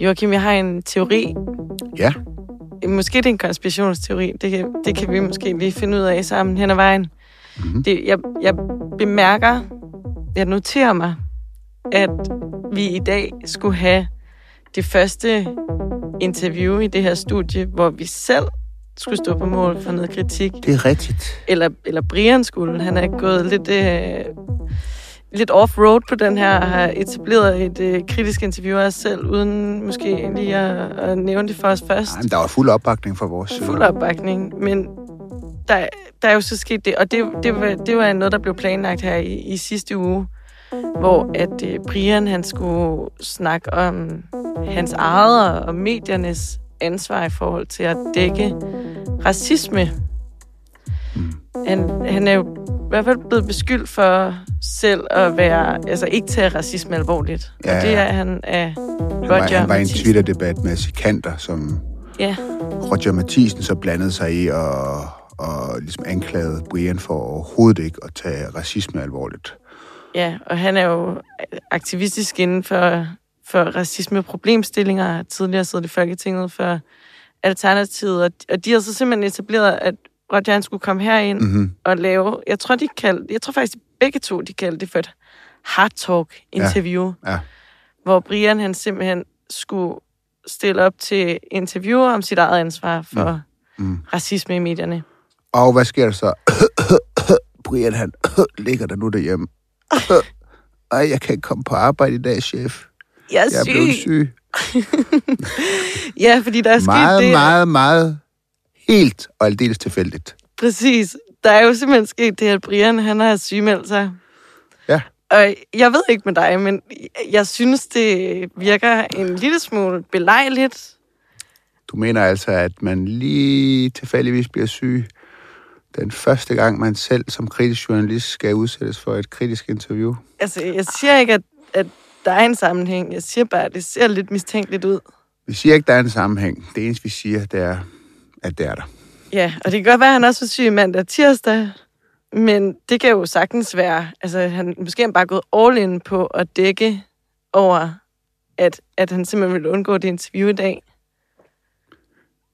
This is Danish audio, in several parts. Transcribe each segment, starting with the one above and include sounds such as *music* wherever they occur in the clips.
Joachim, jeg har en teori. Ja. Måske det er en konspirationsteori. Det kan, det kan vi måske lige finde ud af sammen hen ad vejen. Mm-hmm. Det, jeg, jeg bemærker, jeg noterer mig, at vi i dag skulle have det første interview i det her studie, hvor vi selv skulle stå på mål for noget kritik. Det er rigtigt. Eller, eller Brian skulle. Han er gået lidt, øh, lidt off-road på den her, har etableret et øh, kritisk interview af os selv, uden måske lige at, at nævne det for os først. Ej, men der var fuld opbakning fra vores side. Fuld opbakning, men der, der er jo så sket det, og det, det, var, det var noget, der blev planlagt her i, i sidste uge, hvor at øh, Brian han skulle snakke om hans eget og mediernes ansvar i forhold til at dække racisme. Han, han er jo hvert fald blevet beskyldt for selv at være, altså ikke tage racisme alvorligt. Ja, og det er han af Han Roger var, han var i en. Twitter-debat med Sikander, som Ja, Roger Mathisen så blandede sig i og, og ligesom anklagede Brian for overhovedet ikke at tage racisme alvorligt. Ja, og han er jo aktivistisk inden for, for racisme-problemstillinger, tidligere siddet i Folketinget for Alternativet, og de har så simpelthen etableret, at Han skulle komme herind Mm-hmm. og lave, jeg tror, de kaldte, jeg tror faktisk begge to, de kaldte det for et hard talk interview, Ja, ja. hvor Brian han simpelthen skulle stille op til interviewer om sit eget ansvar for Mm. Mm. racisme i medierne. Og hvad sker der så? *coughs* Brian, han *coughs* ligger der nu derhjemme. *coughs* Ej, jeg kan ikke komme på arbejde i dag, chef. Jeg er Jeg er syg. blevet syg. *laughs* Ja, fordi der er sket Meget, det. meget, meget helt og aldeles tilfældigt. Præcis. Der er jo simpelthen sket det, at Brian han har sygemeldt sig. Ja. Og jeg ved ikke med dig, men jeg synes, det virker en lille smule belejligt. Du mener altså, at man lige tilfældigvis bliver syg den første gang, man selv som kritisk journalist skal udsættes for et kritisk interview? Altså, jeg siger ikke, at, at der er en sammenhæng. Jeg siger bare, at det ser lidt mistænkeligt ud. Vi siger ikke, der er en sammenhæng. Det eneste, vi siger, det er, at det er der. Ja, og det kan godt være, at han også var syg mandag og tirsdag. Men det kan jo sagtens være, altså han, måske han bare gået all in på at dække over, at, at han simpelthen vil undgå det interview i dag.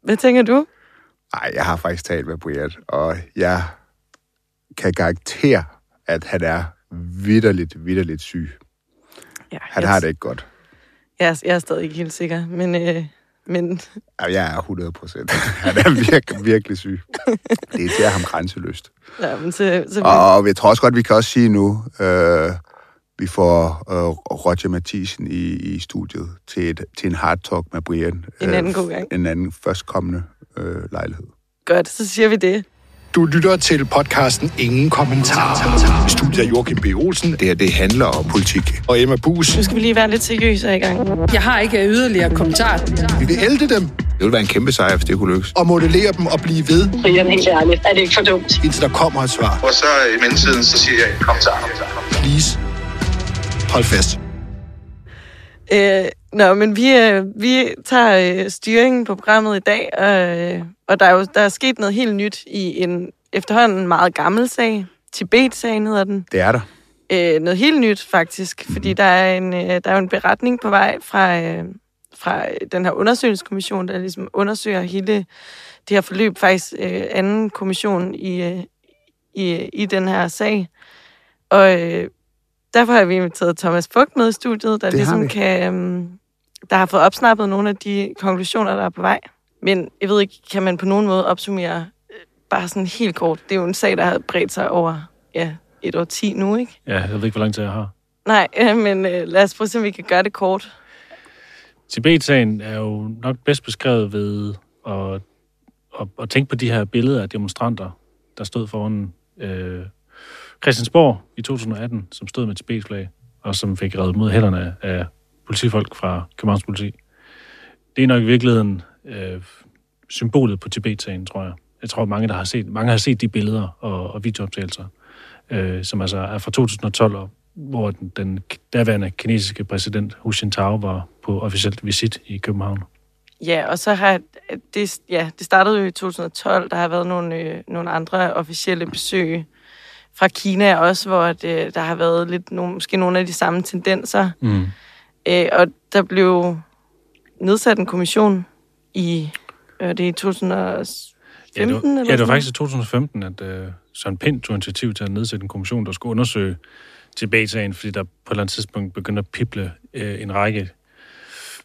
Hvad tænker du? Nej, jeg har faktisk talt med Brian, og jeg kan garantere, at han er vidderligt, vidderligt syg. Ja, Han jeg, har det ikke godt. Jeg, jeg er stadig ikke helt sikker, men, øh, men Ja, Jeg er 100 procent. *laughs* Han er virkelig, virkelig syg. Det irriterer ham grænseløst. Ja, men så, så Og, jeg tror også godt, vi kan også sige nu, øh, vi får øh, Roger Mathisen i, i studiet til, et, til en hard talk med Brian. En anden god gang. En anden førstkommende øh, lejlighed. godt, så siger vi det. Du lytter til podcasten Ingen Kommentar. I studiet er Joachim B. Olsen Det her, det handler om politik. og Emma Bus. Nu skal vi lige være lidt seriøse i gang. Jeg har ikke yderligere kommentar. Vi vil ælde dem Det ville være en kæmpe sejr, hvis det kunne lykkes. og modellere dem og blive ved, Brian, helt ærligt, er det ikke for dumt? indtil der kommer et svar. Og så i mellemtiden, så siger jeg, kom så. Please. Hold fast. Øh, nå, men vi, øh, vi tager øh, styringen på programmet i dag, og, øh, og der er jo der er sket noget helt nyt i en efterhånden meget gammel sag. Tibet-sagen hedder den. Det er der. øh, noget helt nyt, faktisk. Fordi der er, en, øh, der er jo en beretning på vej fra, øh, fra den her undersøgelseskommission, der ligesom undersøger hele det her forløb. Faktisk øh, anden kommission i, øh, i, i den her sag. Og øh, derfor har vi inviteret Thomas Fugt med i studiet, der Det har ligesom kan... Øh, der har fået opsnappet nogle af de konklusioner, der er på vej. Men jeg ved ikke, kan man på nogen måde opsummere øh, bare sådan helt kort? Det er jo en sag, der har bredt sig over ja, et år 10 nu, ikke? Ja, jeg ved ikke, hvor lang tid jeg har. Nej, *laughs* øh, men øh, lad os prøve at se, om vi kan gøre det kort. Tibet-sagen er jo nok bedst beskrevet ved at, at, at tænke på de her billeder af demonstranter, der stod foran øh, Christiansborg i 2018, som stod med Tibet-flag, og som fik reddet mod hænderne af politifolk fra Københavns politi. Det er nok i virkeligheden øh, symbolet på Tibet-sagen, tror jeg. Jeg tror, mange, der har set, mange har set de billeder og, og videooptagelser, øh, som altså er fra 2012, og hvor den, den daværende kinesiske præsident Hu Jintao var på officielt visit i København. Ja, og så har det, ja, det startede jo i 2012. Der har været nogle, øh, nogle andre officielle besøg fra Kina også, hvor det, der har været lidt nogle, måske nogle af de samme tendenser. Mm. Øh, og der blev nedsat en kommission i, øh, det er i 2015? Ja, det var, eller ja, det var faktisk i 2015, at øh, Søren Pind tog initiativ til at nedsætte en kommission, der skulle undersøge Tibet-sagen, fordi der på et eller andet tidspunkt begyndte at pible øh, en række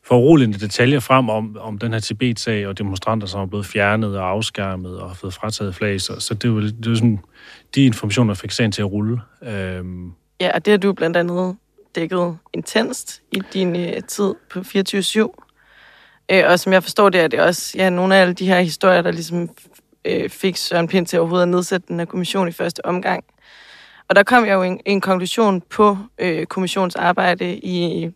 foruroligende detaljer frem om, om den her Tibet-sag og demonstranter, som er blevet fjernet og afskærmet og har fået frataget flag. Så, så det var, det var sådan, de informationer fik sagen til at rulle. Øhm, Ja, og det har du blandt andet dækket intenst i din øh, tid på 24-7. Øh, og som jeg forstår det, er det også ja, nogle af alle de her historier, der ligesom øh, fik Søren Pind til overhovedet at nedsætte den her kommission i første omgang. Og der kom jeg jo en, en konklusion på øh, kommissionsarbejde i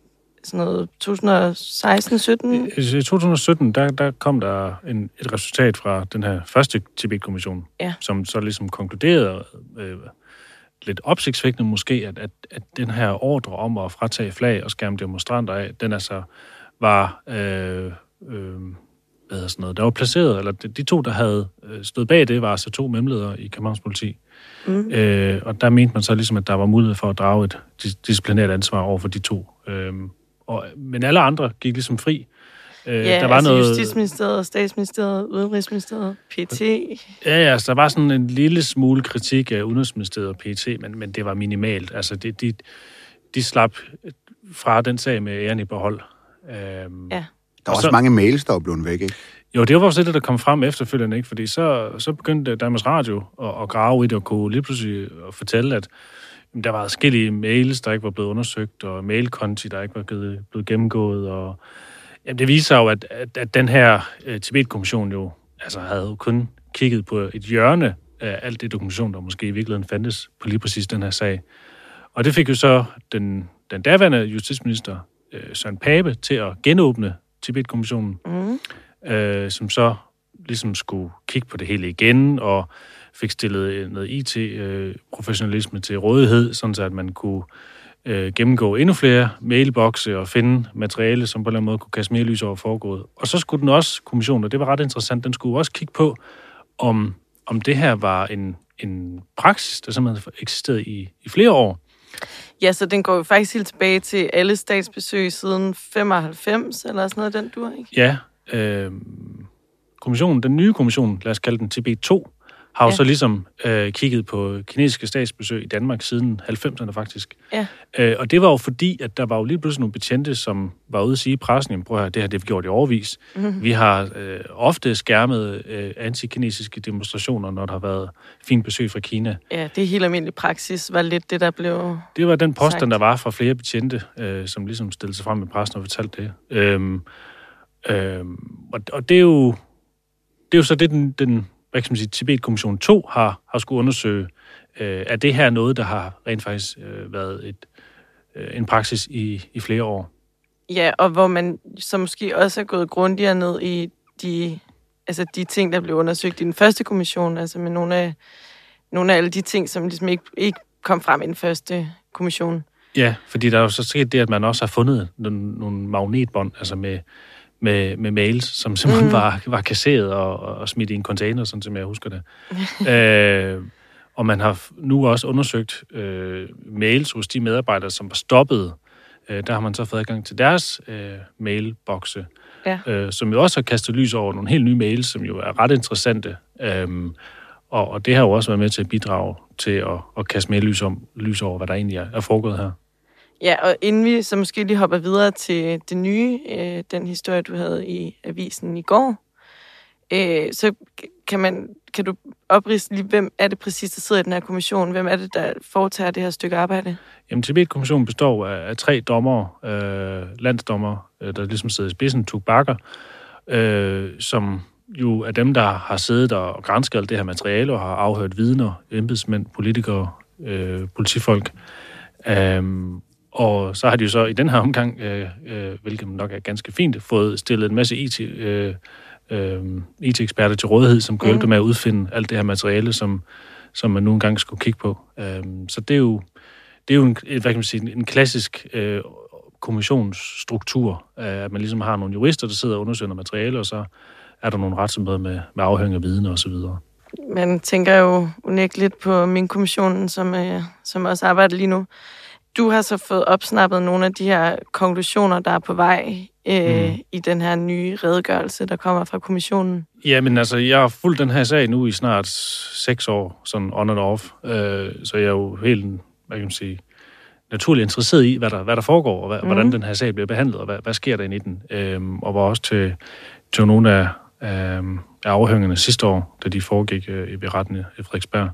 sådan noget 2016-17. I 2017, der, der kom der en, et resultat fra den her første Tibet-kommission, Ja. som så ligesom konkluderede, øh, lidt opsigtsvækkende måske, at, at, at den her ordre om at fratage flag og skærme demonstranter af, den altså var, øh, øh, hvad hedder sådan noget, der var placeret, eller de, de to, der havde øh, stået bag det, var altså to memledere i Københavns politi. Mm. Øh, og der mente man så ligesom, at der var mulighed for at drage et dis- disciplinært ansvar over for de to. Øh, og, men alle andre gik ligesom fri. Øh, Ja, der var altså noget, Justitsministeriet, Statsministeriet, Udenrigsministeriet, PT. Ja, ja, altså, der var sådan en lille smule kritik af Udenrigsministeriet og PT, men, men det var minimalt. Altså, det, de, de slap fra den sag med æren i behold. Øhm, Ja. Der er Og også så- mange mails, der er blevet væk, ikke? Jo, det var også det, der kom frem efterfølgende, ikke? Fordi så, så begyndte Danmarks Radio at, at grave i det og kunne lige pludselig at fortælle, at der var forskellige mails, der ikke var blevet undersøgt, og mailkonti, der ikke var blevet, blevet gennemgået. Og, jamen, det viser jo, at, at, at den her uh, Tibet-kommission jo altså, havde jo kun kigget på et hjørne af alt det dokumentation, der måske i virkeligheden fandtes på lige præcis den her sag. Og det fik jo så den, den daværende justitsminister, øh, Søren Pape, til at genåbne Tibet-kommissionen Mm. øh, som så ligesom skulle kigge på det hele igen, og fik stillet noget IT-professionalisme til rådighed, sådan så at man kunne øh, gennemgå endnu flere mailbokse og finde materiale, som på en eller anden måde kunne kaste mere lys over foregået. Og så skulle den også, kommissionen, og det var ret interessant, den skulle også kigge på, om, om det her var en, en praksis, der simpelthen eksisterede i, i flere år. Ja, så den går jo faktisk helt tilbage til alle statsbesøg siden 95, eller sådan noget, den dur, ikke? Ja, øh, kommissionen, den nye kommission, lad os kalde den TB2, har jo Ja. så ligesom øh, kigget på kinesiske statsbesøg i Danmark siden 90'erne faktisk. Ja. Øh, og det var jo fordi, at der var jo lige pludselig nogle betjente, som var ude at sige i pressen, prøv at høre, det her det har vi gjort i overvis. Mhm. Mm-hmm. Vi har øh, ofte skærmet øh, antikinesiske demonstrationer, når der har været fint besøg fra Kina. Ja, det er helt almindelig praksis, var lidt det, der blev... Det var den påstand, Sagt. der var fra flere betjente, øh, som ligesom stillede sig frem i pressen og fortalte det. Øhm, øhm, og, og det er jo det er jo så det, den, den hvad kan man sige, Tibet-kommission 2 har, har skulle undersøge. Øh, er det her noget, der har rent faktisk øh, været et, øh, en praksis i, i flere år? Ja, og hvor man så måske også er gået grundigere ned i de, altså de ting, der blev undersøgt i den første kommission, altså med nogle af, nogle af alle de ting, som ligesom ikke, ikke kom frem i den første kommission. Ja, fordi der er jo så sket det, at man også har fundet nogle, nogle magnetbånd, altså med, med, med mails, som simpelthen mm. var, var kasseret og, og smidt i en container, sådan som jeg husker det. *laughs* øh, og man har nu også undersøgt øh, mails hos de medarbejdere, som var stoppet. Øh, der har man så fået adgang til deres øh, mailbokse, Ja. øh, som jo også har kastet lys over nogle helt nye mails, som jo er ret interessante. Øhm, og, og det har jo også været med til at bidrage til at, at kaste mere lys, om, lys over, hvad der egentlig er, er foregået her. Ja, og inden vi så måske lige hopper videre til det nye, øh, den historie, du havde i avisen i går, øh, så kan, man, kan du opriste lige, hvem er det præcis, der sidder i den her kommission? Hvem er det, der foretager det her stykke arbejde? Jamen, Tibet-kommissionen består af, af tre dommer, øh, landsdommer, øh, der ligesom sidder i spidsen, Tug Bakker, øh, som jo er dem, der har siddet og grænsket alt det her materiale og har afhørt vidner, embedsmænd, politikere, øh, politifolk. Um, og så har de jo så i den her omgang, øh, øh, hvilket nok er ganske fint, fået stillet en masse IT, øh, øh, IT-eksperter til rådighed, som kan hjælpe dem med at udfinde alt det her materiale, som, som man nu engang skulle kigge på. Um, så det er jo, det er jo en, hvad kan man sige, en klassisk øh, kommissionsstruktur, øh, at man ligesom har nogle jurister, der sidder og undersøger noget materiale, og så er der nogle retsområder med, med afhøring af viden og så videre. Man tænker jo unægteligt på min kommissionen, som, øh, som også arbejder lige nu. Du har så fået opsnappet nogle af de her konklusioner, der er på vej øh, mm. i den her nye redegørelse, der kommer fra kommissionen. Ja, men altså, jeg har fulgt den her sag nu i snart seks år, sådan on and off, øh, så jeg er jo helt, hvad kan man sige, naturligt interesseret i, hvad der, hvad der foregår, og hvad, mm. hvordan den her sag bliver behandlet, og hvad, hvad sker der inde i den. Øhm, og var også til, til nogle af, af, af afhøringerne sidste år, da de foregik øh, ved retten i Frederiksberg.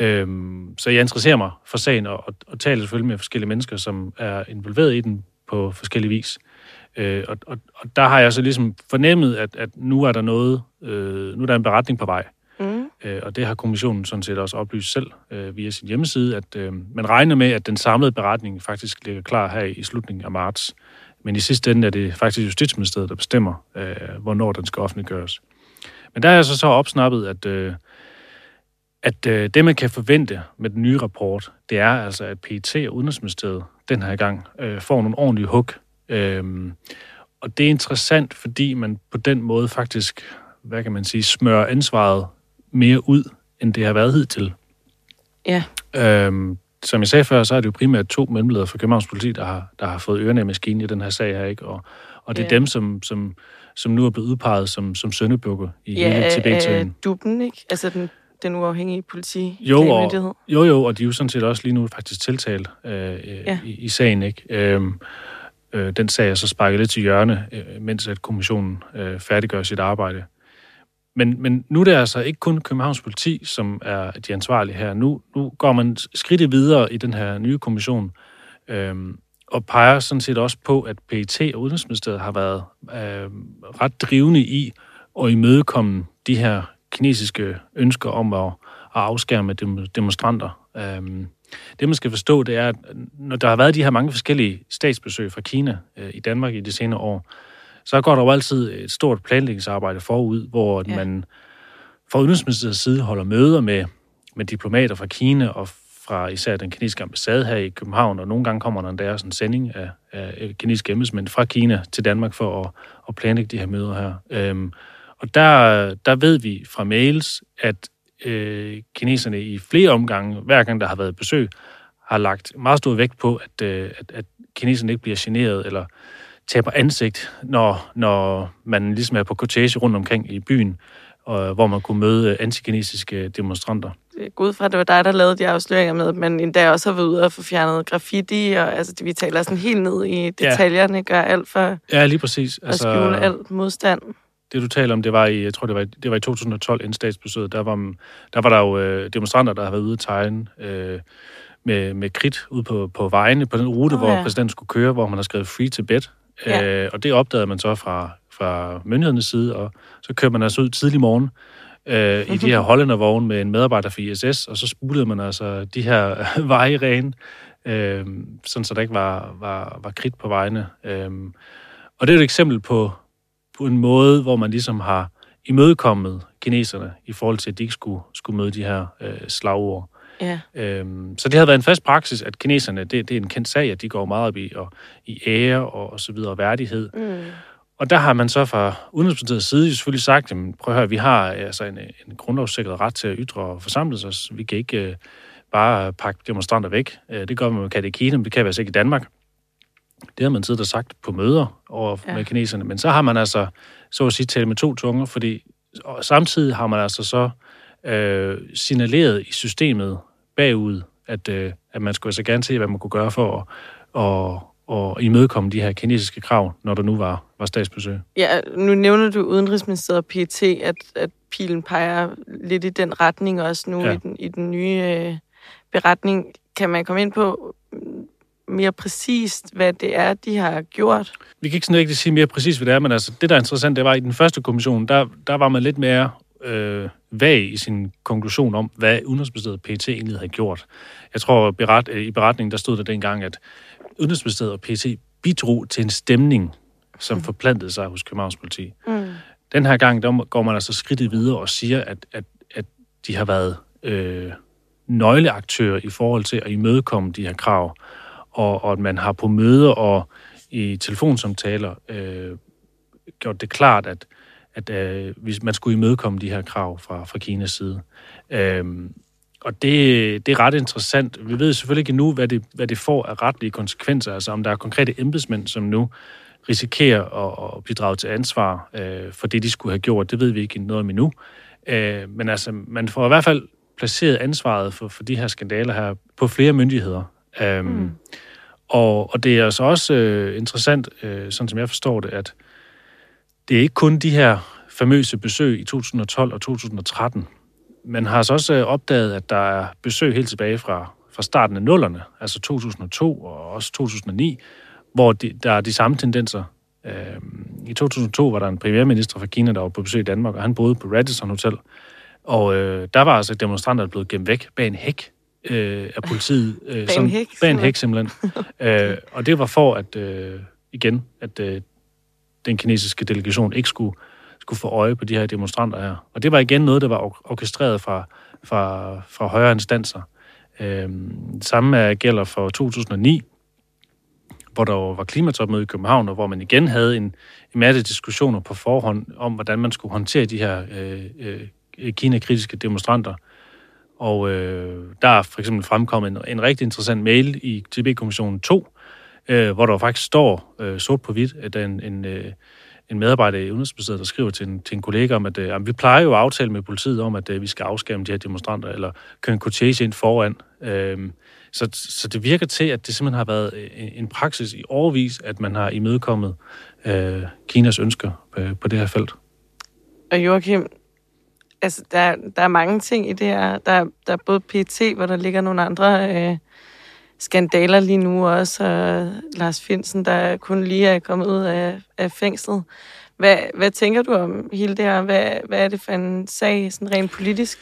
Øhm, så jeg interesserer mig for sagen, og, og, taler selvfølgelig med forskellige mennesker, som er involveret i den på forskellige vis. Øh, og, og, og der har jeg så ligesom fornemmet, at, at nu er der noget, øh, nu er der en beretning på vej. Mm. Øh, og det har kommissionen sådan set også oplyst selv øh, via sin hjemmeside, at øh, man regner med, at den samlede beretning faktisk ligger klar her i slutningen af marts. Men i sidste ende er det faktisk Justitsministeriet, der bestemmer, øh, hvornår den skal offentliggøres. Men der er så så opsnappet, at, øh, at øh, det, man kan forvente med den nye rapport, det er altså, at PET og Udenrigsministeriet den her gang øh, får nogle ordentlige hug. Øh, og det er interessant, fordi man på den måde faktisk, hvad kan man sige, smører ansvaret mere ud, end det har været hidtil. Ja. Øhm, som jeg sagde før, så er det jo primært to mellemledere fra Københavns Politi, der har, der har fået ørerne af maskinen i den her sag her, ikke? Og, og det er ja. dem, som, som, som nu er blevet udpeget som, som søndebukke i ja, hele Tibet-sagen. Ja, duben, ikke? Altså den, den uafhængige politi jo, og, jo, jo, og de er jo sådan set også lige nu faktisk tiltalt øh, ja. i, i sagen, ikke? Øhm, øh, den sag er så sparket lidt til hjørne, øh, mens at kommissionen øh, færdiggør sit arbejde. Men, men nu er det altså ikke kun Københavns politi, som er de ansvarlige her. Nu, nu går man skridt videre i den her nye kommission, øhm, og peger sådan set også på, at PET og Udenrigsministeriet har været øh, ret drivende i at imødekomme de her kinesiske ønsker om at, at afskærme demonstranter. Øhm, det, man skal forstå, det er, at når der har været de her mange forskellige statsbesøg fra Kina øh, i Danmark i de senere år, så går der jo altid et stort planlægningsarbejde forud, hvor ja. man fra Udenrigsministeriets side holder møder med, med diplomater fra Kina og fra især den kinesiske ambassade her i København, og nogle gange kommer der en sådan sending af, af kinesiske embedsmænd fra Kina til Danmark for at, at planlægge de her møder her. Øhm, og der, der ved vi fra mails, at øh, kineserne i flere omgange, hver gang der har været besøg, har lagt meget stor vægt på, at, øh, at, at kineserne ikke bliver generet eller taber ansigt, når, når man ligesom er på cortege rundt omkring i byen, og, hvor man kunne møde antikinesiske demonstranter. Gud fra, det var dig, der lavede de afsløringer med, men endda også har været ude og få fjernet graffiti, og altså, vi taler sådan helt ned i detaljerne, ja. gør alt for ja, lige præcis. Altså, at skjule alt modstand. Det, du taler om, det var i, jeg tror, det var, det var i 2012 inden statsbesøget. Der var, der var der jo øh, demonstranter, der havde været ude at tegne øh, med, med kridt ud på, på vejene, på den rute, oh, hvor ja. præsidenten skulle køre, hvor man har skrevet free to bed. Ja. Øh, og det opdagede man så fra, fra myndighedernes side, og så kørte man altså ud tidlig morgen øh, i de her hollændervogne med en medarbejder for ISS, og så spulede man altså de her *laughs* veje rene, øh, sådan så der ikke var, var, var kridt på vejene. Øh, og det er et eksempel på, på en måde, hvor man ligesom har imødekommet kineserne i forhold til, at de ikke skulle, skulle møde de her øh, slagord. Ja. Øhm, så det har været en fast praksis, at kineserne, det, det er en kendt sag, at de går meget op i, og, i ære og, og så videre, og værdighed. Mm. Og der har man så fra Udenrigsministeriets side selvfølgelig sagt, jamen, prøv at høre, vi har altså en, en grundlovssikret ret til at ytre og forsamle os. Vi kan ikke uh, bare pakke demonstranter væk. Uh, det gør man med i Kina, men det kan vi altså ikke i Danmark. Det har man siddet og sagt på møder over ja. med kineserne. Men så har man altså, så at sige, talt med to tunger, fordi og samtidig har man altså så øh, signaleret i systemet bagud, at, øh, at man skulle altså gerne se, hvad man kunne gøre for at, at, at imødekomme de her kinesiske krav, når der nu var, var statsbesøg. Ja, nu nævner du Udenrigsministeriet og PET, at, at pilen peger lidt i den retning også nu ja. i, den, i den nye øh, beretning. Kan man komme ind på mere præcist, hvad det er, de har gjort? Vi kan ikke sådan rigtig sige mere præcist, hvad det er, men altså, det, der er interessant, det var, at i den første kommission, der, der var man lidt mere øh, vag i sin konklusion om, hvad Udenrigsministeriet PT egentlig havde gjort. Jeg tror, beret, i beretningen, der stod der dengang, at Udenrigsministeriet og PT bidrog til en stemning, som mm. forplantede sig hos Københavns politi. Mm. Den her gang, der går man altså skridtet videre og siger, at, at, at de har været øh, nøgleaktører i forhold til at imødekomme de her krav, og, og at man har på møder og i telefonsamtaler øh, gjort det klart, at at øh, hvis man skulle imødekomme de her krav fra, fra Kinas side. Øh, og det, det er ret interessant. Vi ved selvfølgelig ikke nu, hvad det, hvad det får af retlige konsekvenser, altså om der er konkrete embedsmænd, som nu risikerer at, at blive draget til ansvar øh, for det, de skulle have gjort. Det ved vi ikke noget om endnu. Øh, men altså, man får i hvert fald placeret ansvaret for, for de her skandaler her på flere myndigheder. Øh, mm. og, og det er altså også øh, interessant, øh, sådan som jeg forstår det, at det er ikke kun de her famøse besøg i 2012 og 2013. Man har altså også øh, opdaget, at der er besøg helt tilbage fra, fra starten af nullerne, altså 2002 og også 2009, hvor de, der er de samme tendenser. Øh, I 2002 var der en premierminister fra Kina, der var på besøg i Danmark, og han boede på Radisson Hotel. Og øh, der var altså demonstranter, der blev gemt væk bag en hæk øh, af politiet. Øh, bag en hæk? Bag en hæk, simpelthen. *laughs* øh, og det var for, at øh, igen, at øh, den kinesiske delegation ikke skulle, skulle få øje på de her demonstranter her. Og det var igen noget, der var orkestreret fra, fra, fra højere instanser. Øh, samme gælder for 2009, hvor der var klimatopmøde i København, og hvor man igen havde en, en masse diskussioner på forhånd om, hvordan man skulle håndtere de her øh, øh, Kina-kritiske demonstranter. Og øh, der er for eksempel fremkommet en, en rigtig interessant mail i TB-kommissionen 2, øh, hvor der faktisk står øh, sort på hvidt, at der er en, en, øh, en medarbejder i Udenrigsministeriet, der skriver til en, til en kollega om, at øh, vi plejer jo at aftale med politiet om, at øh, vi skal afskærme de her demonstranter, eller køre en cortege ind foran. Øh, så, så det virker til, at det simpelthen har været en, en praksis i overvis, at man har imødekommet øh, Kinas ønsker øh, på det her felt. Og Joachim, altså, der, der er mange ting i det her. Der, der er både PT, hvor der ligger nogle andre øh, skandaler lige nu også, og Lars Finsen, der kun lige er kommet ud af, af fængslet. Hvad, hvad tænker du om hele det her? Hvad, hvad er det for en sag, sådan rent politisk?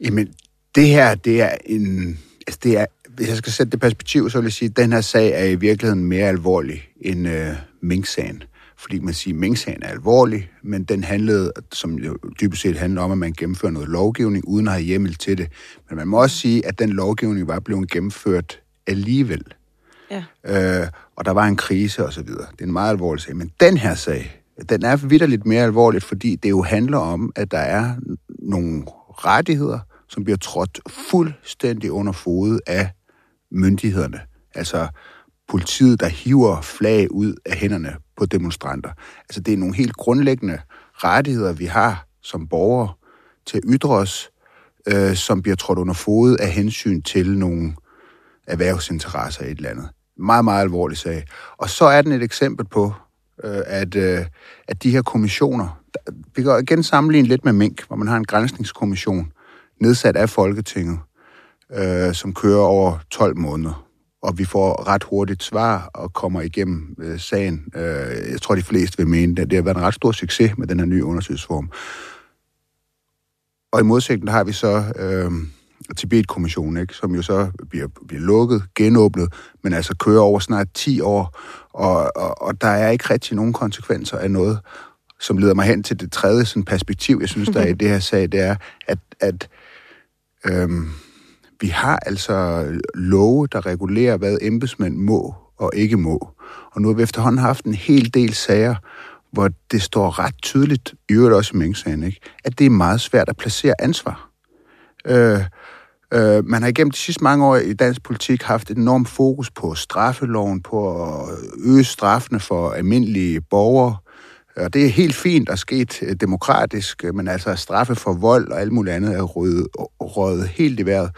Jamen, det her, det er en... Altså, det er, hvis jeg skal sætte det perspektiv, så vil jeg sige, at den her sag er i virkeligheden mere alvorlig end øh, Mink-sagen. Fordi man siger, at Mink-sagen er alvorlig, men den handlede, som jo dybest set handler om, at man gennemfører noget lovgivning, uden at have hjemmel til det. Men man må også sige, at den lovgivning var blevet gennemført alligevel. Ja. Øh, og der var en krise og så videre. Det er en meget alvorlig sag. Men den her sag, den er vidderligt mere alvorligt, fordi det jo handler om, at der er nogle rettigheder, som bliver trådt fuldstændig under fodet af myndighederne. Altså politiet, der hiver flag ud af hænderne på demonstranter. Altså det er nogle helt grundlæggende rettigheder, vi har som borgere til at ytre os, øh, som bliver trådt under fodet af hensyn til nogle erhvervsinteresser i et eller andet. Meget, meget alvorlig sag. Og så er den et eksempel på, øh, at, øh, at de her kommissioner, vi kan igen sammenligne lidt med Mink, hvor man har en grænsningskommission nedsat af Folketinget, øh, som kører over 12 måneder. Og vi får ret hurtigt svar og kommer igennem øh, sagen. Øh, jeg tror, de fleste vil mene, at det har været en ret stor succes med den her nye undersøgelsesform. Og i modsætning har vi så øh, Tibet-kommissionen, ikke, som jo så bliver, bliver lukket, genåbnet, men altså kører over snart 10 år, og, og, og der er ikke rigtig nogen konsekvenser af noget, som leder mig hen til det tredje sådan, perspektiv, jeg synes, der er i *laughs* det her sag, det er, at, at øhm, vi har altså love, der regulerer, hvad embedsmænd må og ikke må. Og nu har vi efterhånden haft en hel del sager, hvor det står ret tydeligt, i øvrigt også i Mink-sagen, ikke, at det er meget svært at placere ansvar. Øh, øh, man har igennem de sidste mange år i dansk politik haft et enormt fokus på straffeloven, på at øge straffene for almindelige borgere. Og det er helt fint og sket demokratisk, men altså straffe for vold og alt muligt andet er røget, røget helt i vejret.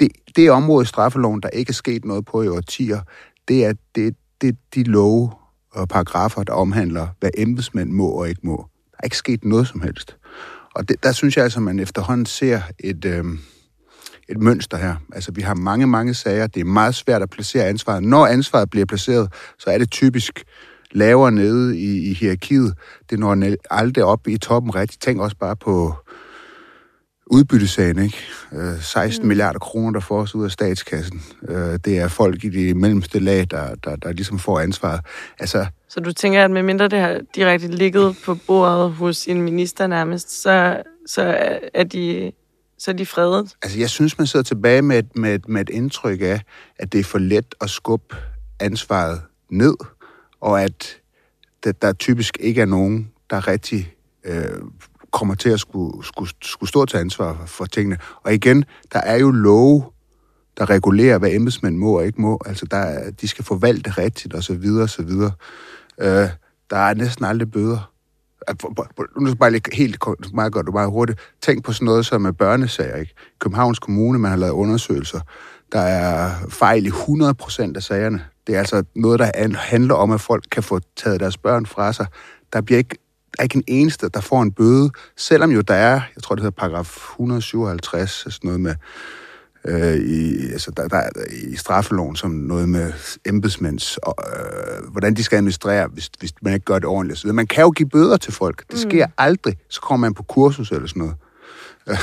Det, det område i straffeloven, der ikke er sket noget på i årtier, det er det, det, de love og paragrafer, der omhandler, hvad embedsmænd må og ikke må. Der er ikke sket noget som helst. Og det, der synes jeg altså, at man efterhånden ser et, øh, et mønster her. Altså, vi har mange, mange sager. Det er meget svært at placere ansvaret. Når ansvaret bliver placeret, så er det typisk lavere nede i, i hierarkiet. Det når aldrig op i toppen rigtigt. Tænk også bare på udbyttesagen, ikke? 16 mm. milliarder kroner, der får os ud af statskassen. Øh, det er folk i de mellemste lag, der, der, der ligesom får ansvaret. Altså, så du tænker, at medmindre det har direkte ligget på bordet hos en minister nærmest, så, så er de så er de fredet? Altså, jeg synes, man sidder tilbage med et, med, et, med et indtryk af, at det er for let at skubbe ansvaret ned, og at der, der typisk ikke er nogen, der rigtig øh, kommer til at skulle, skulle, skulle stå til ansvar for, tingene. Og igen, der er jo love, der regulerer, hvad embedsmænd må og ikke må. Altså, der, de skal forvalte rigtigt, og så videre, og så videre. Øh, der er næsten aldrig bøder. Nu skal bare lige helt meget godt og meget hurtigt. Tænk på sådan noget som er børnesager. Ikke? Københavns Kommune, man har lavet undersøgelser. Der er fejl i 100% af sagerne. Det er altså noget, der handler om, at folk kan få taget deres børn fra sig. Der bliver ikke, der er ikke en eneste, der får en bøde, selvom jo der er, jeg tror det hedder paragraf 157, sådan noget med, øh, i, altså der, der, er i straffeloven som noget med embedsmænds, og, øh, hvordan de skal administrere, hvis, hvis man ikke gør det ordentligt. Så man kan jo give bøder til folk. Det sker mm. aldrig. Så kommer man på kursus eller sådan noget. *laughs*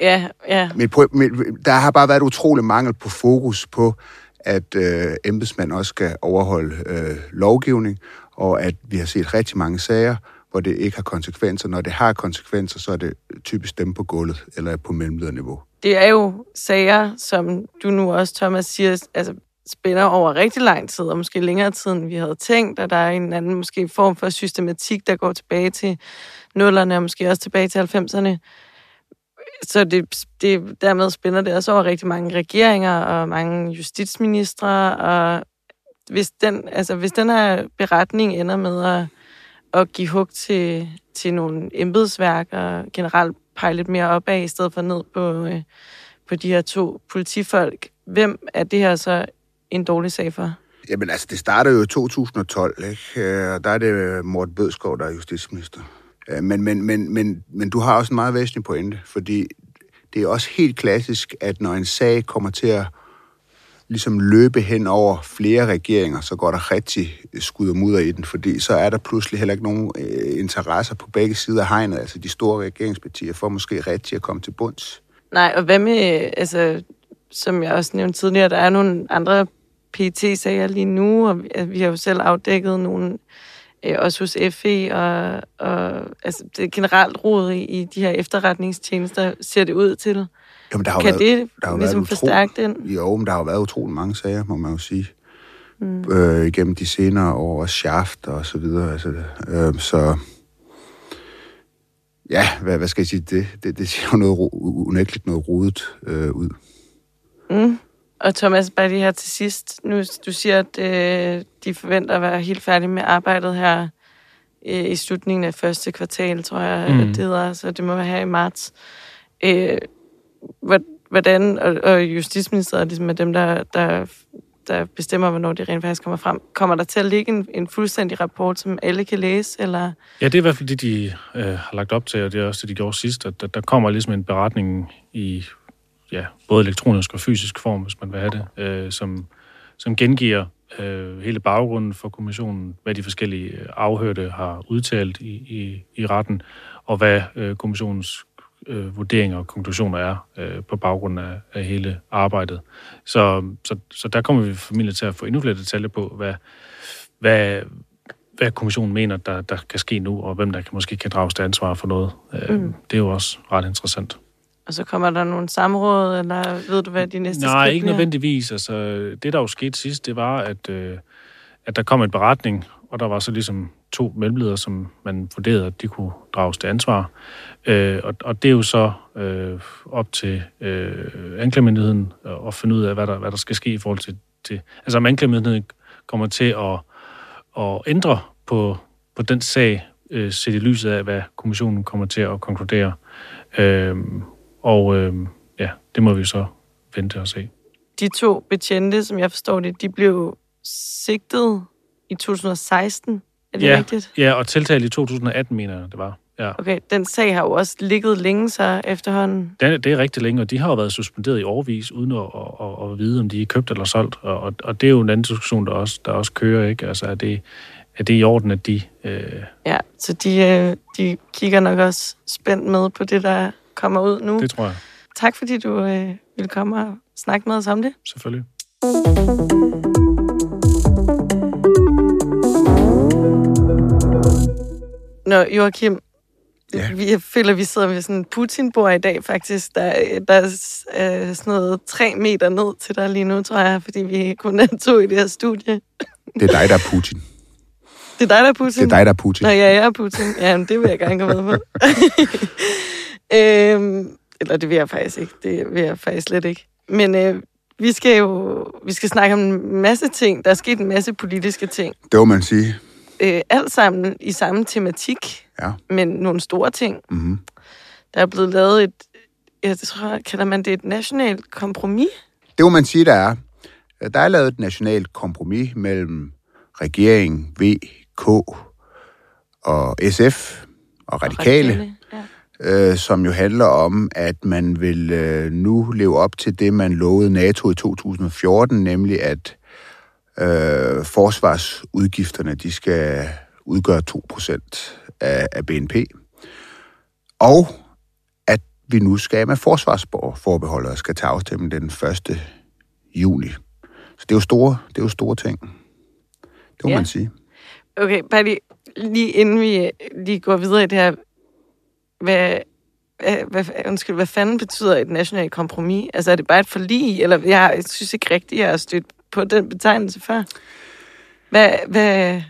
Ja, ja. Pro- mit, der har bare været utrolig mangel på fokus på, at øh, embedsmænd også skal overholde øh, lovgivning, og at vi har set rigtig mange sager, hvor det ikke har konsekvenser. Når det har konsekvenser, så er det typisk dem på gulvet eller på mellemlederniveau. Det er jo sager, som du nu også, Thomas, siger, altså spænder over rigtig lang tid, og måske længere tid, end vi havde tænkt, og der er en anden måske form for systematik, der går tilbage til nullerne, og måske også tilbage til 90'erne. Så det, det, dermed spænder det også over rigtig mange regeringer og mange justitsministre, og hvis den, altså, hvis den her beretning ender med at, at give hug til, til nogle embedsværk og generelt pege lidt mere opad, i stedet for ned på, øh, på de her to politifolk, hvem er det her så en dårlig sag for? Jamen altså, det startede jo i 2012, ikke? Og der er det Morten Bødskov, der er justitsminister. Men, men, men, men, men du har også en meget væsentlig pointe, fordi det er også helt klassisk, at når en sag kommer til at ligesom løbe hen over flere regeringer, så går der rigtig skud og mudder i den, fordi så er der pludselig heller ikke nogen øh, interesser på begge sider af hegnet, altså de store regeringspartier, for måske rigtig at komme til bunds. Nej, og hvad med, altså, som jeg også nævnte tidligere, der er nogle andre PT-sager lige nu, og altså, vi, har jo selv afdækket nogle, øh, også hos FE, og, og altså, det er generelt rod i, i de her efterretningstjenester, ser det ud til. Jamen, der har jo Kan været, det der har jo ligesom været utro- forstærke den? Jo, men der har jo været utrolig mange sager, må man jo sige. Mm. Øh, igennem de senere år, og Shaft og så videre. Altså, øh, så ja, hvad, hvad skal jeg sige? Det, det, det ser jo noget, ro- unægteligt noget rodet øh, ud. Mm. Og Thomas, bare lige her til sidst. Nu, du siger, at øh, de forventer at være helt færdige med arbejdet her øh, i slutningen af første kvartal, tror jeg, Mm. det hedder. Så det må være her i marts. Øh, hvordan, og, og Justitsministeriet ligesom er dem, der, der, der bestemmer, hvornår de rent faktisk kommer frem. Kommer der til at ligge en, en fuldstændig rapport, som alle kan læse, eller... Ja, det er i hvert fald det, de øh, har lagt op til, og det er også det, de gjorde sidst, at der, der kommer ligesom en beretning i ja, både elektronisk og fysisk form, hvis man vil have det, øh, som, som gengiver øh, hele baggrunden for kommissionen, hvad de forskellige afhørte har udtalt i, i, i retten, og hvad øh, kommissionens øh, vurderinger og konklusioner er øh, på baggrund af, af hele arbejdet. Så, så, så der kommer vi formentlig til at få endnu flere detaljer på, hvad, hvad, hvad kommissionen mener, der, der kan ske nu, og hvem der kan, måske kan drages til ansvar for noget. Øh, Mm. Det er jo også ret interessant. Og så kommer der nogle samråd, eller ved du, hvad de næste Nej, skridt ikke bliver? nødvendigvis. Altså, det, der jo skete sidst, det var, at, øh, at der kom en beretning, og der var så ligesom to mellemledere, som man vurderede, at de kunne drages til ansvar. Øh, og, og det er jo så øh, op til øh, anklagemyndigheden øh, at finde ud af, hvad der, hvad der skal ske i forhold til... til altså, om anklagemyndigheden kommer til at, at ændre på, på den sag, øh, set i lyset af, hvad kommissionen kommer til at konkludere. Øh, og øh, ja, det må vi så vente og se. de to betjente, som jeg forstår det, de blev sigtet i 2016. Er det ja, rigtigt? Ja, og tiltalt i 2018, mener jeg, det var. Ja. Okay, den sag har jo også ligget længe så efterhånden. Det, det er rigtig længe, og de har jo været suspenderet i overvis, uden at, at, at, at vide, om de er købt eller solgt. Og, og, og det er jo en anden diskussion, der også, der også kører, ikke? Altså, er det, er det i orden, at de... Øh, Ja, så de, øh, de kigger nok også spændt med på det, der kommer ud nu. det tror jeg Tak fordi du øh, ville komme og snakke med os om det. selvfølgelig. Nå, Joachim, Ja. ja. vi, jeg føler, vi sidder ved sådan en Putin-bord i dag, faktisk. Der, der er øh, sådan noget tre meter ned til dig lige nu, tror jeg, fordi vi kun er to i det her studie. Det er dig, der er Putin. Det er dig, der er Putin? Det er dig, der er Putin. Nå, ja, jeg er Putin. Jamen, det vil jeg gerne gå med på. *laughs* øhm, eller det vil jeg faktisk ikke. Det vil jeg faktisk slet ikke. Men øh, vi skal jo vi skal snakke om en masse ting. Der er sket en masse politiske ting. Det må man sige. Øh, alt sammen i samme tematik, Ja. men nogle store ting. Mm-hmm. Der er blevet lavet et, jeg tror, kalder man det et nationalt kompromis? Det må man sige, der er. Der er lavet et nationalt kompromis mellem regering, V, K og SF og Radikale, Ja. øh, som jo handler om, at man vil øh, nu leve op til det, man lovede NATO i 2014, nemlig at øh, forsvarsudgifterne de skal udgøre 2% af, af BNP. Og at vi nu skal med forsvarsforbeholdet og skal tage afstemning den 1. juni. Så det er jo store, det er jo store ting. Det må Ja. man sige. Okay, bare lige, lige inden vi øh, lige går videre i det her, hvad, hvad, hvad, undskyld, hvad fanden betyder et nationalt kompromis? Altså er det bare et forlig, eller jeg, jeg synes ikke rigtigt, jeg har stødt på den betegnelse før. Hvad, hvad,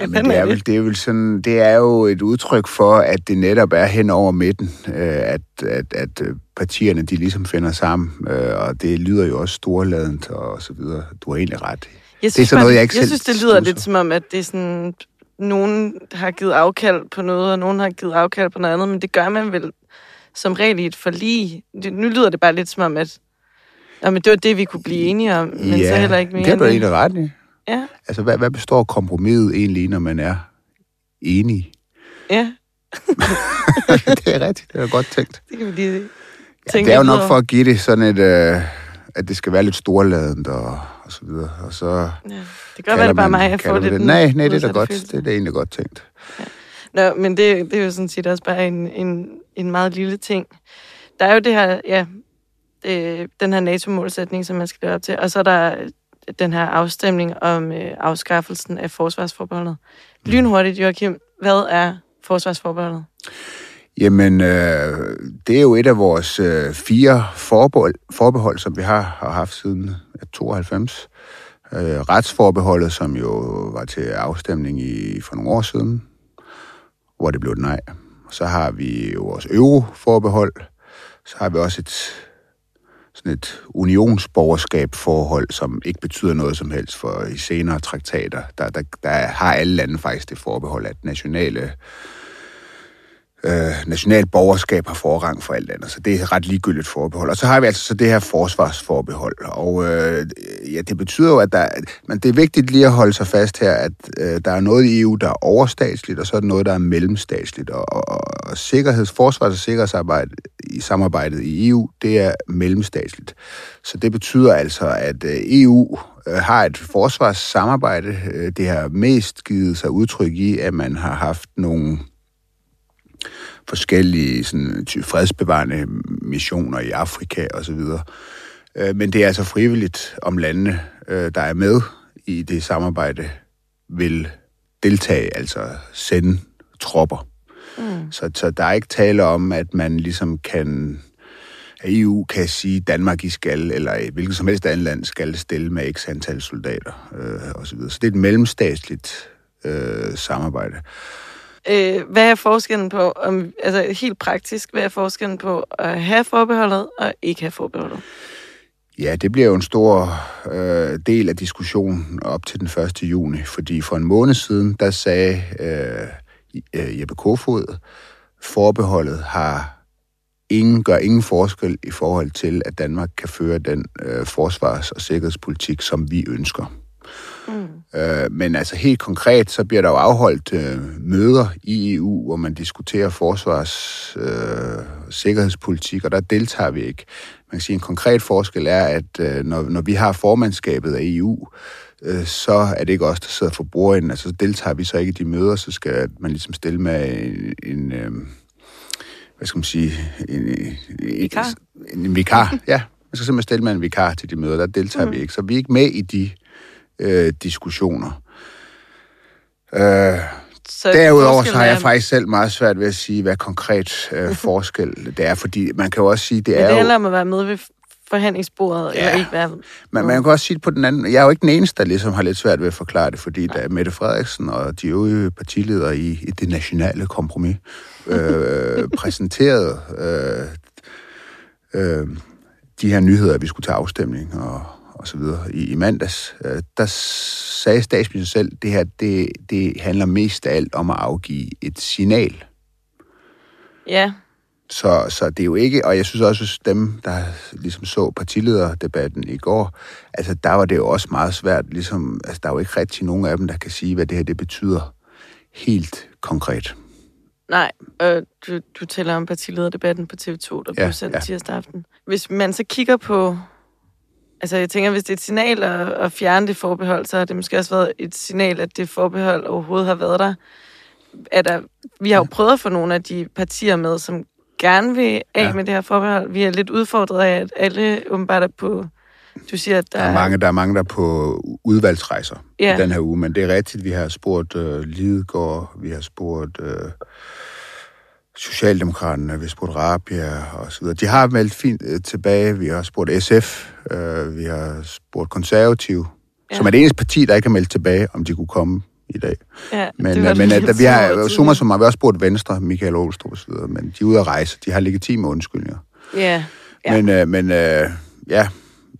Ja, men det er, vel, det er vel sådan, det er jo et udtryk for, at det netop er hen over midten, øh, at, at, at øh, partierne de ligesom finder sammen, øh, og det lyder jo også storladent og så videre. Du har egentlig ret. Jeg Det er sådan noget, jeg ikke jeg selv synes, det lyder studser. lidt som om, at det er sådan, nogen har givet afkald på noget, og nogen har givet afkald på noget andet, men det gør man vel som regel i et forlig. Det, nu lyder det bare lidt som om, at jamen, det var det, vi kunne blive enige om, men så heller ikke mere. det har du egentlig ret i. Ja, Altså, hvad, hvad består kompromiset egentlig, når man er enig? ja, *laughs* det er rigtigt, det er godt tænkt. det kan vi lige Ja, det er jo nok over. for at give det sådan et, øh, at det skal være lidt storladent og, og så videre. Og så Ja, det kan godt kalder være, det bare mig, jeg får kalder lidt... man det. den Nej, nej, det er da godt. Det er da egentlig godt tænkt. Nå, men det, det er jo sådan set også bare en, en, en meget lille ting. Der er jo det her, ja, øh, den her NATO-målsætning, som man skal leve op til, og så er der den her afstemning om øh, afskaffelsen af forsvarsforbeholdet. Lynhurtigt, Joachim, hvad er forsvarsforbeholdet? Jamen, øh, det er jo et af vores øh, fire forbehold, forbehold, som vi har, har haft siden 92. Øh, retsforbeholdet, som jo var til afstemning i, for nogle år siden, hvor det blev et nej. Så har vi jo vores euroforbehold. Så har vi også et, sådan et unionsborgerskab forhold, som ikke betyder noget som helst for i senere traktater. Der, der, der har alle lande faktisk det forbehold, at nationale øh, nationalt borgerskab har forrang for alt andet, så det er et ret ligegyldigt forbehold. Og så har vi altså så det her forsvarsforbehold, og øh, ja, det betyder jo, at der, men det er vigtigt lige at holde sig fast her, at øh, der er noget i EU, der er overstatsligt, og så er der noget, der er mellemstatsligt, og, og, og sikkerheds, forsvars- og sikkerhedsarbejde i samarbejdet i EU, det er mellemstatsligt. Så det betyder altså, at øh, EU øh, har et forsvarssamarbejde. Øh, det har mest givet sig udtryk i, at man har haft nogle forskellige sådan, fredsbevarende missioner i Afrika og så videre. Øh, Men det er altså frivilligt, om landene, øh, der er med i det samarbejde, vil deltage, altså sende tropper. Mm. Så, så der er ikke tale om, at man ligesom kan at EU kan sige, Danmark I skal, eller hvilket som helst andet land skal stille med x antal soldater øh, og så videre. Så det er et mellemstatsligt øh, samarbejde. Øh, hvad er forskellen på, om, altså helt praktisk, hvad er forskellen på at have forbeholdet og ikke have forbeholdet? Ja, det bliver jo en stor øh, del af diskussionen op til den 1. juni, fordi for en måned siden, der sagde øh, øh, Jeppe Kofod, forbeholdet har ingen, gør ingen forskel i forhold til, at Danmark kan føre den øh, forsvars- og sikkerhedspolitik, som vi ønsker. Mm. Øh, men altså helt konkret, så bliver der jo afholdt øh, møder i EU, hvor man diskuterer forsvars- øh, sikkerhedspolitik, og der deltager vi ikke. Man kan sige, en konkret forskel er, at øh, når, når vi har formandskabet af EU, øh, så er det ikke os, der sidder for bordenden. Altså, så deltager vi så ikke i de møder, så skal man ligesom stille med en... en øh, hvad skal man sige? En, en, Vikar? En, en vikar, ja. Man skal simpelthen stille med en vikar til de møder. Der deltager mm. vi ikke. Så vi er ikke med i de øh, diskussioner. Øh, Så Derudover så har jeg faktisk selv meget svært ved at sige, hvad konkret øh, *laughs* forskel det er, fordi man kan jo også sige, det Men er det jo... handler om at være med ved forhandlingsbordet, Ja. eller ikke være... Men man kan også sige det på den anden. Jeg er jo ikke den eneste, der ligesom har lidt svært ved at forklare det, fordi da Mette Frederiksen og de øvrige partiledere i, i det nationale kompromis øh, *laughs* præsenterede øh, øh, de her nyheder, at vi skulle til afstemning og, og så videre i, i mandags, øh, der sagde statsministeren selv, det her det, det handler mest af alt om at afgive et signal. Ja, Så, så det er jo ikke, og jeg synes også, at dem, der ligesom så partilederdebatten i går, altså der var det jo også meget svært, ligesom, altså der er jo ikke rigtig nogen af dem, der kan sige, hvad det her det betyder helt konkret. nej. Øh, du, du taler om partilederdebatten på TV2, der Ja, blev sendt ja. tirsdag aften. Hvis man så kigger på... Altså, jeg tænker, hvis det er et signal at, at fjerne det forbehold, så har det måske også været et signal, at det forbehold overhovedet har været der. Er der vi har jo prøvet at få nogle af de partier med, som gerne vil af Ja. med det her forbehold. Vi er lidt udfordret af, at alle åbenbart er på... Du siger, at der, Der er mange, der er, mange, der er på udvalgsrejser. Ja. i den her uge, men det er rigtigt, vi har spurgt øh, Lidegaard, vi har spurgt øh, Socialdemokraterne, vi har spurgt Rabia og så videre. De har meldt fint øh, tilbage, vi har spurgt SF, øh, vi har spurgt Konservative, ja. Som er det eneste parti, der ikke har meldt tilbage, om de kunne komme i dag. Ja, Men, det øh, men at, vi har, summa som har vi også spurgt Venstre, Michael Aarhustrup og så videre, men de er ude at rejse, de har legitime undskyldninger. Ja, ja. Men, øh, men øh, ja,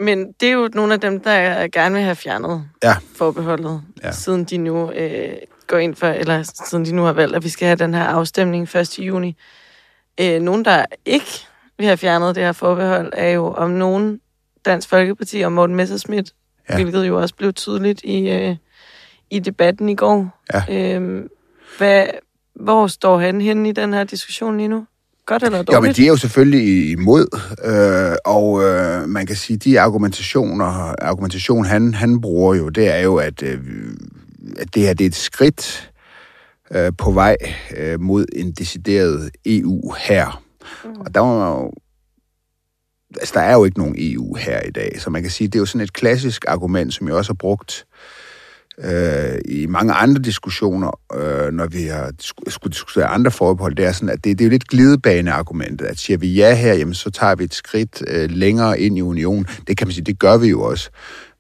Men det er jo nogle af dem, der gerne vil have fjernet Ja. forbeholdet, ja. siden de nu øh, går ind for, eller siden de nu har valgt, at vi skal have den her afstemning 1. juni. Øh, nogen, der ikke vil have fjernet det her forbehold, er jo om nogen Dansk Folkeparti og Morten Messerschmidt, Ja. ja. hvilket jo også blev tydeligt i, øh, i debatten i går. Ja. Øh, hvad, hvor står han henne i den her diskussion lige nu? Godt eller dårligt? Jo, men de er jo selvfølgelig imod, øh, og øh, man kan sige, de argumentationer, argumentation han, han bruger jo, det er jo, at, øh, at det her det er et skridt øh, på vej øh, mod en decideret EU her. Mm. Og der man jo altså, der er jo ikke nogen EU her i dag, så man kan sige, det er jo sådan et klassisk argument, som jeg også har brugt øh, i mange andre diskussioner, øh, når vi har sku- skulle diskutere andre forbehold, det er sådan, at det, det er jo lidt glidebaneargumentet, at siger vi ja her, jamen så tager vi et skridt øh, længere ind i unionen. Det kan man sige, det gør vi jo også.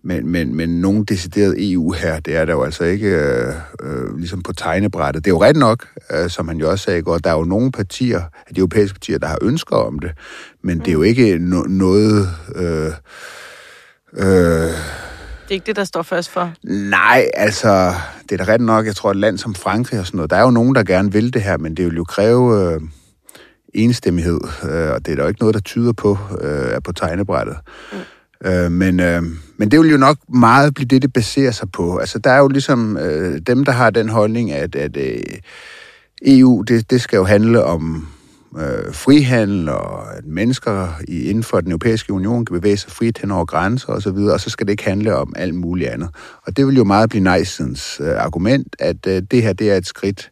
Men, men, men nogen decideret EU her, det er der jo altså ikke øh, øh, ligesom på tegnebrættet. Det er jo ret nok, øh, som han jo også sagde i går, der er jo nogle partier, af de europæiske partier, der har ønsker om det, men det er jo ikke no- noget... Øh, øh, Det er ikke det, der står først for. Nej, altså, det er da ret nok. Jeg tror, et land som Frankrig og sådan noget, der er jo nogen, der gerne vil det her, men det vil jo kræve øh, enstemmighed, øh, og det er der jo ikke noget, der tyder på, øh, er på tegnebrættet. Mm. Øh, men, øh, men det vil jo nok meget blive det, det baserer sig på. Altså, der er jo ligesom øh, dem, der har den holdning, at, at øh, EU, det, det skal jo handle om øh, frihandel, og at mennesker i, inden for den europæiske union kan bevæge sig frit hen over grænser og så videre, og så skal det ikke handle om alt muligt andet. Og det vil jo meget blive nejsens øh, argument, at øh, det her det er et skridt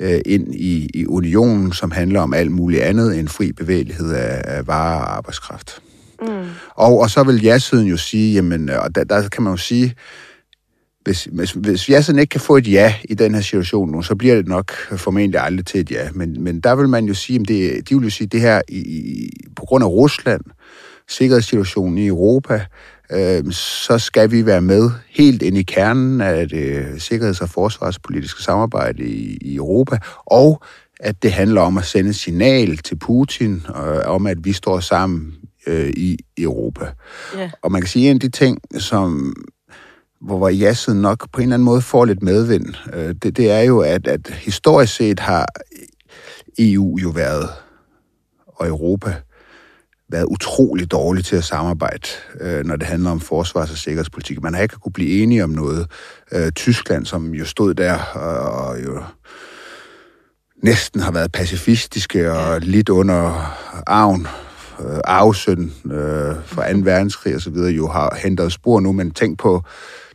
øh, ind i, i unionen, som handler om alt muligt andet end fri bevægelighed af, af varer og arbejdskraft. Mm. Og, og så vil ja-siden jo sige, jamen, øh, og der, der kan man jo sige, hvis, hvis, hvis ja-siden ikke kan få et ja i den her situation nu, så bliver det nok formentlig aldrig til et ja. Men, men der vil man jo sige, at det, de vil jo sige, det her i, i, på grund af Rusland, sikkerhedssituationen i Europa, øh, så skal vi være med helt ind i kernen af det sikkerheds- og forsvarspolitiske samarbejde i, i Europa, og at det handler om at sende signal til Putin øh, om, at vi står sammen øh, i Europa. Ja. Og man kan sige, at en af de ting, som hvor, hvor ja-siden nok på en eller anden måde får lidt medvind, øh, det, det er jo, at, at historisk set har EU jo været, og Europa, været utrolig dårlig til at samarbejde, øh, når det handler om forsvars- og sikkerhedspolitik. Man har ikke kunne blive enige om noget. Øh, Tyskland, som jo stod der og, og jo næsten har været pacifistiske og lidt under arven, øh, arvesøn øh, fra 2. verdenskrig og så videre, jo har hentet spor nu, men tænk på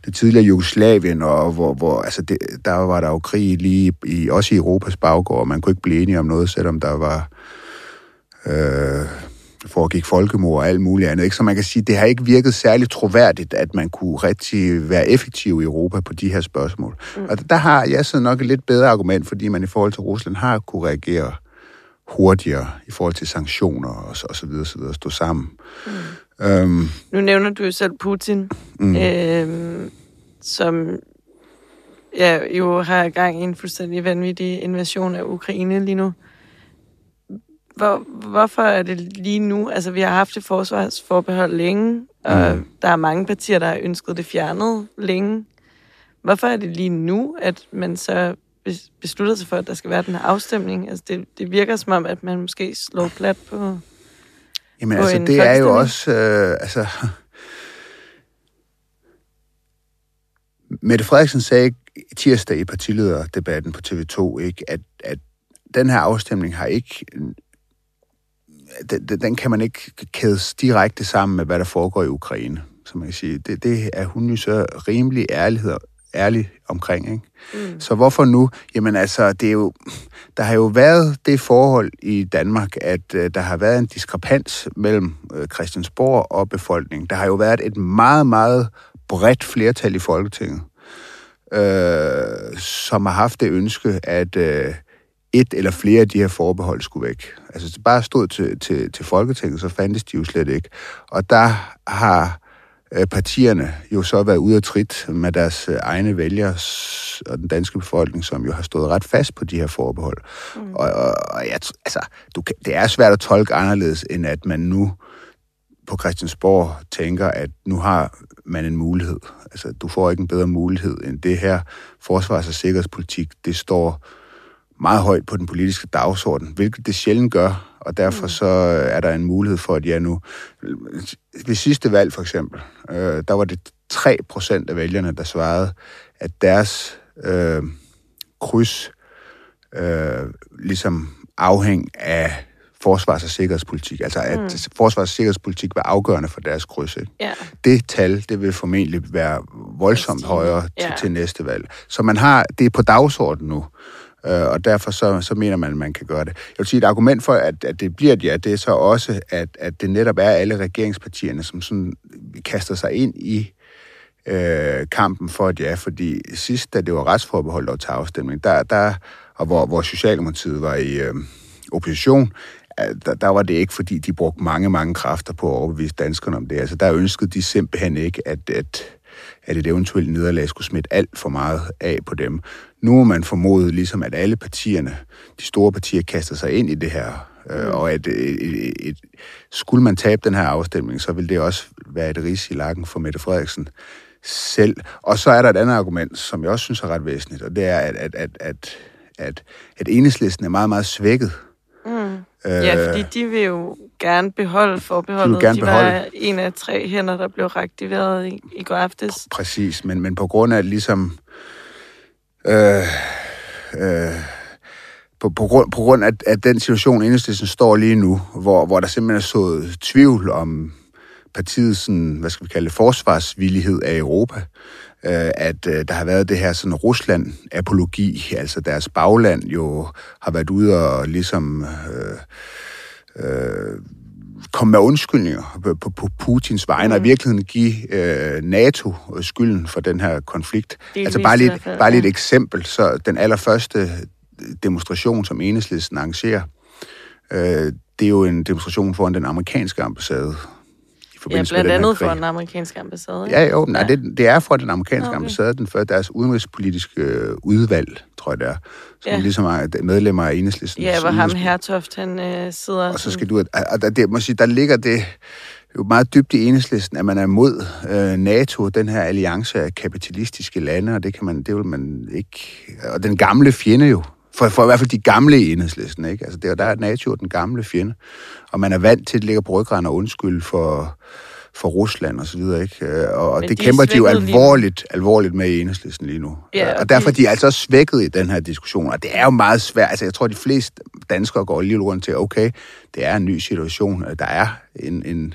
det tidligere Jugoslavien, og hvor, hvor altså det, der var der jo krig lige i, også i Europas baggård, og man kunne ikke blive enige om noget, selvom der var øh, foregik folkemord og alt muligt andet. Ikke? Så man kan sige, det har ikke virket særlig troværdigt, at man kunne rigtig være effektiv i Europa på de her spørgsmål. Mm. Og der har jeg så nok et lidt bedre argument, fordi man i forhold til Rusland har kunne reagere hurtigere i forhold til sanktioner og så, og så videre, så videre, stå sammen. Øhm, Nu nævner du jo selv Putin, mm. øh, som ja, jo har gang i en fuldstændig vanvittig invasion af Ukraine lige nu. Hvor, hvorfor er det lige nu? Altså, vi har haft et forsvarsforbehold længe, og Mm. der er mange partier, der har ønsket det fjernet længe. Hvorfor er det lige nu, at man så bes- beslutter sig for, at der skal være den her afstemning? Altså, det, det virker som om, at man måske slår plat på... Jamen på altså, det er jo også... Øh, altså, Mette Frederiksen sagde tirsdag i partilederdebatten på TV2, ikke, at, at den her afstemning har ikke... Den, den- den kan man ikke kædes direkte sammen med, hvad der foregår i Ukraine, som man kan sige. Det, det er hun jo så rimelig ærlighed, ærlig omkring, ikke? Mm. Så hvorfor nu? Jamen altså, det er jo, der har jo været det forhold i Danmark, at øh, der har været en diskrepans mellem øh, Christiansborg og befolkningen. Der har jo været et meget, meget bredt flertal i Folketinget, øh, som har haft det ønske, at øh, et eller flere af de her forbehold skulle væk. Altså, det bare stod til, til, til Folketinget, så fandtes de jo slet ikke. Og der har partierne jo så været ude af trit med deres øh, egne vælgere og den danske befolkning, som jo har stået ret fast på de her forbehold. Mm. Og, og, og jeg, altså, du, kan- det er svært at tolke anderledes, end at man nu på Christiansborg tænker, at nu har man en mulighed. Altså, du får ikke en bedre mulighed end det her. Forsvars- og sikkerhedspolitik, det står meget højt på den politiske dagsorden, hvilket det sjældent gør, og derfor mm. så er der en mulighed for, at ja nu... Ved sidste valg for eksempel, øh, der var det 3 procent af vælgerne, der svarede, at deres øh, kryds øh, ligesom afhæng af forsvars- og sikkerhedspolitik. Altså at mm. forsvars- og sikkerhedspolitik var afgørende for deres kryds. Ikke? Ja. Det tal, det vil formentlig være voldsomt højere til, Ja. til næste valg. Så man har, det er på dagsordenen nu, øh, og derfor så, så mener man, at man kan gøre det. Jeg vil sige, et argument for, at, at det bliver et ja, det er så også, at, at det netop er alle regeringspartierne, som sådan kaster sig ind i øh, kampen for et ja, fordi sidst, da det var retsforbehold og til afstemning, der, der, og hvor, hvor Socialdemokratiet var i øh, opposition, der, der var det ikke, fordi de brugte mange, mange kræfter på at overbevise danskerne om det. Altså, der ønskede de simpelthen ikke, at, at, at et eventuelt nederlag skulle smitte alt for meget af på dem. Nu må man formode, ligesom at alle partierne, de store partier, kaster sig ind i det her, øh, og at et, et, et, skulle man tabe den her afstemning, så vil det også være et ris i lakken for Mette Frederiksen selv. Og så er der et andet argument, som jeg også synes er ret væsentligt, og det er, at, at, at, at, at, at enhedslisten er meget, meget svækket. Ja, fordi de vil jo gerne beholde forbeholdet. De vil gerne de var beholde. en af tre hænder, der blev reaktiveret i, i går aftes. Præcis, men, men på grund af ligesom... Øh, øh, på, på, grund, på grund af, af den situation, enhedslisten står lige nu, hvor, hvor der simpelthen er sået tvivl om partiets, sådan, hvad skal vi kalde det, forsvarsvillighed af Europa, øh, at øh, der har været det her sådan Rusland-apologi, altså deres bagland jo har været ude og ligesom øh, øh, komme med undskyldninger på, på, på Putins vegne, mm. og i virkeligheden give øh, NATO skylden for den her konflikt. Delvist altså bare lige, fald, bare lige et ja. eksempel, så den allerførste demonstration, som enhedslisten arrangerer, øh, det er jo en demonstration foran den amerikanske ambassade. I Ja, forbindelse blandt med den andet for krig. den amerikanske ambassade. Ja, jo, nej, det, det er fra den amerikanske Okay. ambassade, den for deres udenrigspolitiske øh, udvalg, tror jeg det er, som Ja. ja. ligesom er medlemmer af enhedslisten. Ja, hvor ham Hertoft, han øh, sidder... Og så skal du... Og der, der, må sige, der ligger det jo meget dybt i enhedslisten, at man er imod øh, NATO, den her alliance af kapitalistiske lande, og det kan man, det vil man ikke... Og den gamle fjende jo, for, for i hvert fald de gamle i enhedslisten, ikke? Altså, det, er der er NATO den gamle fjende, og man er vant til, at det ligger på ryggraden og undskyld for, for Rusland og så videre, ikke? Øh, Og, og det de er kæmper de jo svækket lige alvorligt, alvorligt med i enhedslisten lige nu. Ja, og og derfor de- de er altså også svækket i den her diskussion, og det er jo meget svært. Altså, jeg tror, de fleste danskere går lige rundt til, okay, det er en ny situation, der er en, en,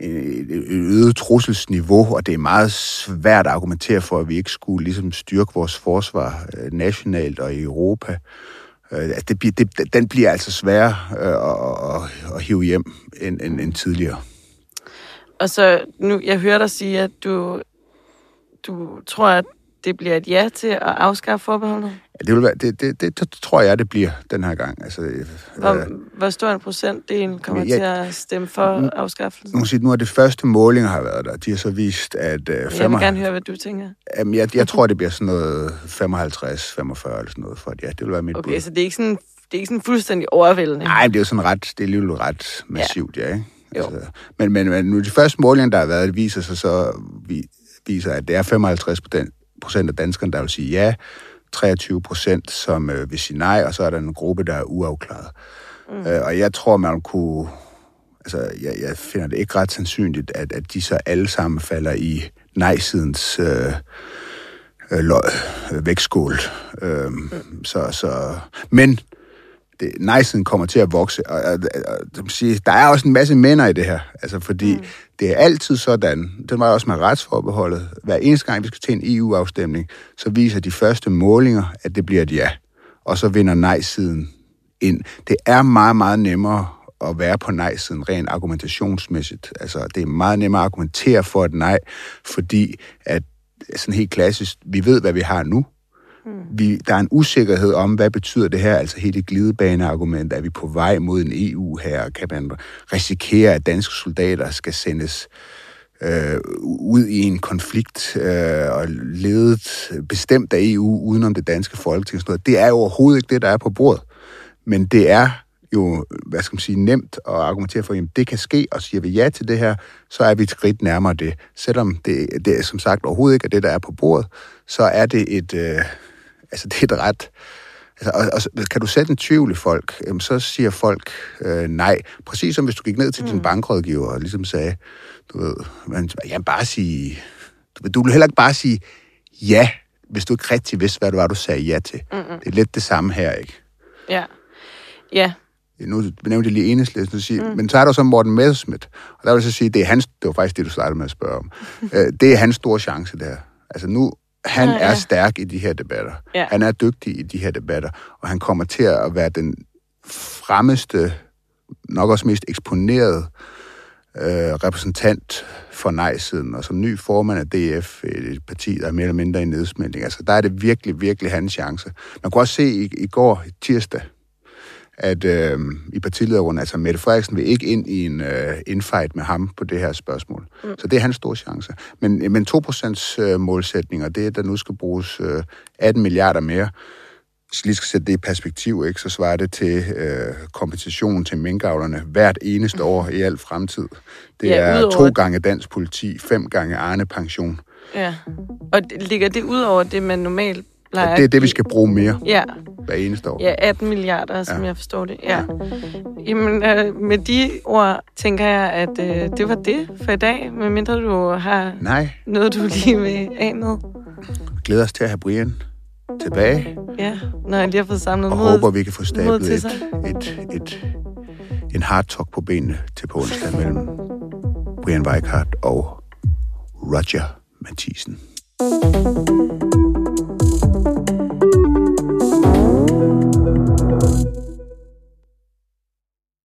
et øget trusselsniveau, og det er meget svært at argumentere for, at vi ikke skulle ligesom styrke vores forsvar øh, nationalt og i Europa. Øh, det, bliver- det, den bliver altså sværere øh, at, at, at hive hjem end, end, end tidligere. Og så, nu, jeg hører dig sige, at du, du tror, at det bliver et ja til at afskaffe forbeholdet? Ja, det, vil være, det, det, det, det, tror jeg, det bliver den her gang. Altså, øh, Hvor, hvor stor en procentdel kommer Jeg- til at stemme for afskaffelsen? nu, jeg sige, nu er det første målinger har været der. De har så vist, at øh, Jeg vil 5, gerne høre, hvad du tænker. jamen, jeg, jeg tror, det bliver sådan noget 55, 45 eller sådan noget. For, at ja, det vil være mit Okay, bud. så det er ikke sådan, det er ikke sådan fuldstændig overvældende. Nej, det er jo sådan ret, det er alligevel ret massivt, ja, ikke? Jo. Altså, men, men, men nu de første målinger, der har været, det viser sig så, vi, viser, at det er 55 procent af danskerne, der vil sige ja, 23 procent, som øh, vil sige nej, og så er der en gruppe, der er uafklaret. Mm. Øh, og jeg tror, man kunne... Altså, jeg, jeg finder det ikke ret sandsynligt, at, at de så alle sammen falder i nej-sidens øh, øh, løg, øh, vægtskål. Øh, mm. så, så, men det, nej-siden kommer til at vokse. Og, og, og, sige, der er også en masse mænder i det her. Altså, fordi mm. det er altid sådan, den var også med retsforbeholdet, hver eneste gang, vi skal til en EU-afstemning, så viser de første målinger, at det bliver et ja. Og så vinder nej-siden ind. Det er meget, meget nemmere at være på nej-siden rent argumentationsmæssigt. Altså, det er meget nemmere at argumentere for et nej, fordi at sådan helt klassisk, vi ved, hvad vi har nu, Hmm. vi, der er en usikkerhed om, hvad betyder det her, altså hele glidebaneargument, er vi på vej mod en EU her, kan man risikere, at danske soldater skal sendes øh, ud i en konflikt øh, og ledet bestemt af EU udenom det danske folketing. Sådan noget. Det er jo overhovedet ikke det, der er på bordet. Men det er jo, hvad skal man sige, nemt at argumentere for, at det kan ske, og siger vi ja til det her, så er vi et skridt nærmere det. Selvom det, det er som sagt overhovedet ikke er det, der er på bordet, så er det et, øh, altså det er et ret... Altså, og, og, kan du sætte en tvivl i folk, jamen, så siger folk øh, nej. Præcis som hvis du gik ned til mm. din bankrådgiver og ligesom sagde, du ved, man, jamen bare sige... Du, du vil heller ikke bare sige ja, hvis du ikke rigtig vidste, hvad det var, du sagde ja til. Mm-mm. Det er lidt det samme her, ikke? Ja. Ja. nu nævnte jeg lige enhedslisten, sige, mm. men så er der så Morten Messerschmidt, og der vil jeg så sige, det er hans, det var faktisk det, du startede med at spørge om, *laughs* Øh, det er hans store chance der. Altså nu, han Ja, ja, er stærk i de her debatter. Ja. Han er dygtig i de her debatter, og han kommer til at være den fremmeste, nok også mest eksponerede øh, repræsentant for nej-siden, og som ny formand af DF, et parti, der er mere eller mindre i nedsmeltning. Altså, der er det virkelig, virkelig hans chance. Man kunne også se i, i går, tirsdag, at øh, i partilederrunden, altså Mette Frederiksen vil ikke ind i en øh, infight med ham på det her spørgsmål. Mm. Så det er hans store chance. Men, men 2% øh, målsætninger, det er, der nu skal bruges øh, 18 milliarder mere. Hvis vi lige skal sætte det i perspektiv, ikke, så svarer det til øh, kompensation til minkavlerne hvert eneste år i al fremtid. Det Ja, er to gange dansk politi, fem gange Arne pension. Ja. Og ligger det ud over det, man normalt Og det er at det, vi skal bruge mere Ja, hver eneste år. ja 18 milliarder, som Ja. jeg forstår det. Ja. Jamen, øh, med de ord tænker jeg, at øh, det var det for i dag, medmindre du har Nej, noget, du lige vil af med. glæder os til at have Brian tilbage. Ja, når jeg lige har fået samlet og mod. håber, vi kan få stablet et, et, et, en hard talk på benene til på onsdag mellem Brian Weikart og Roger Mathisen.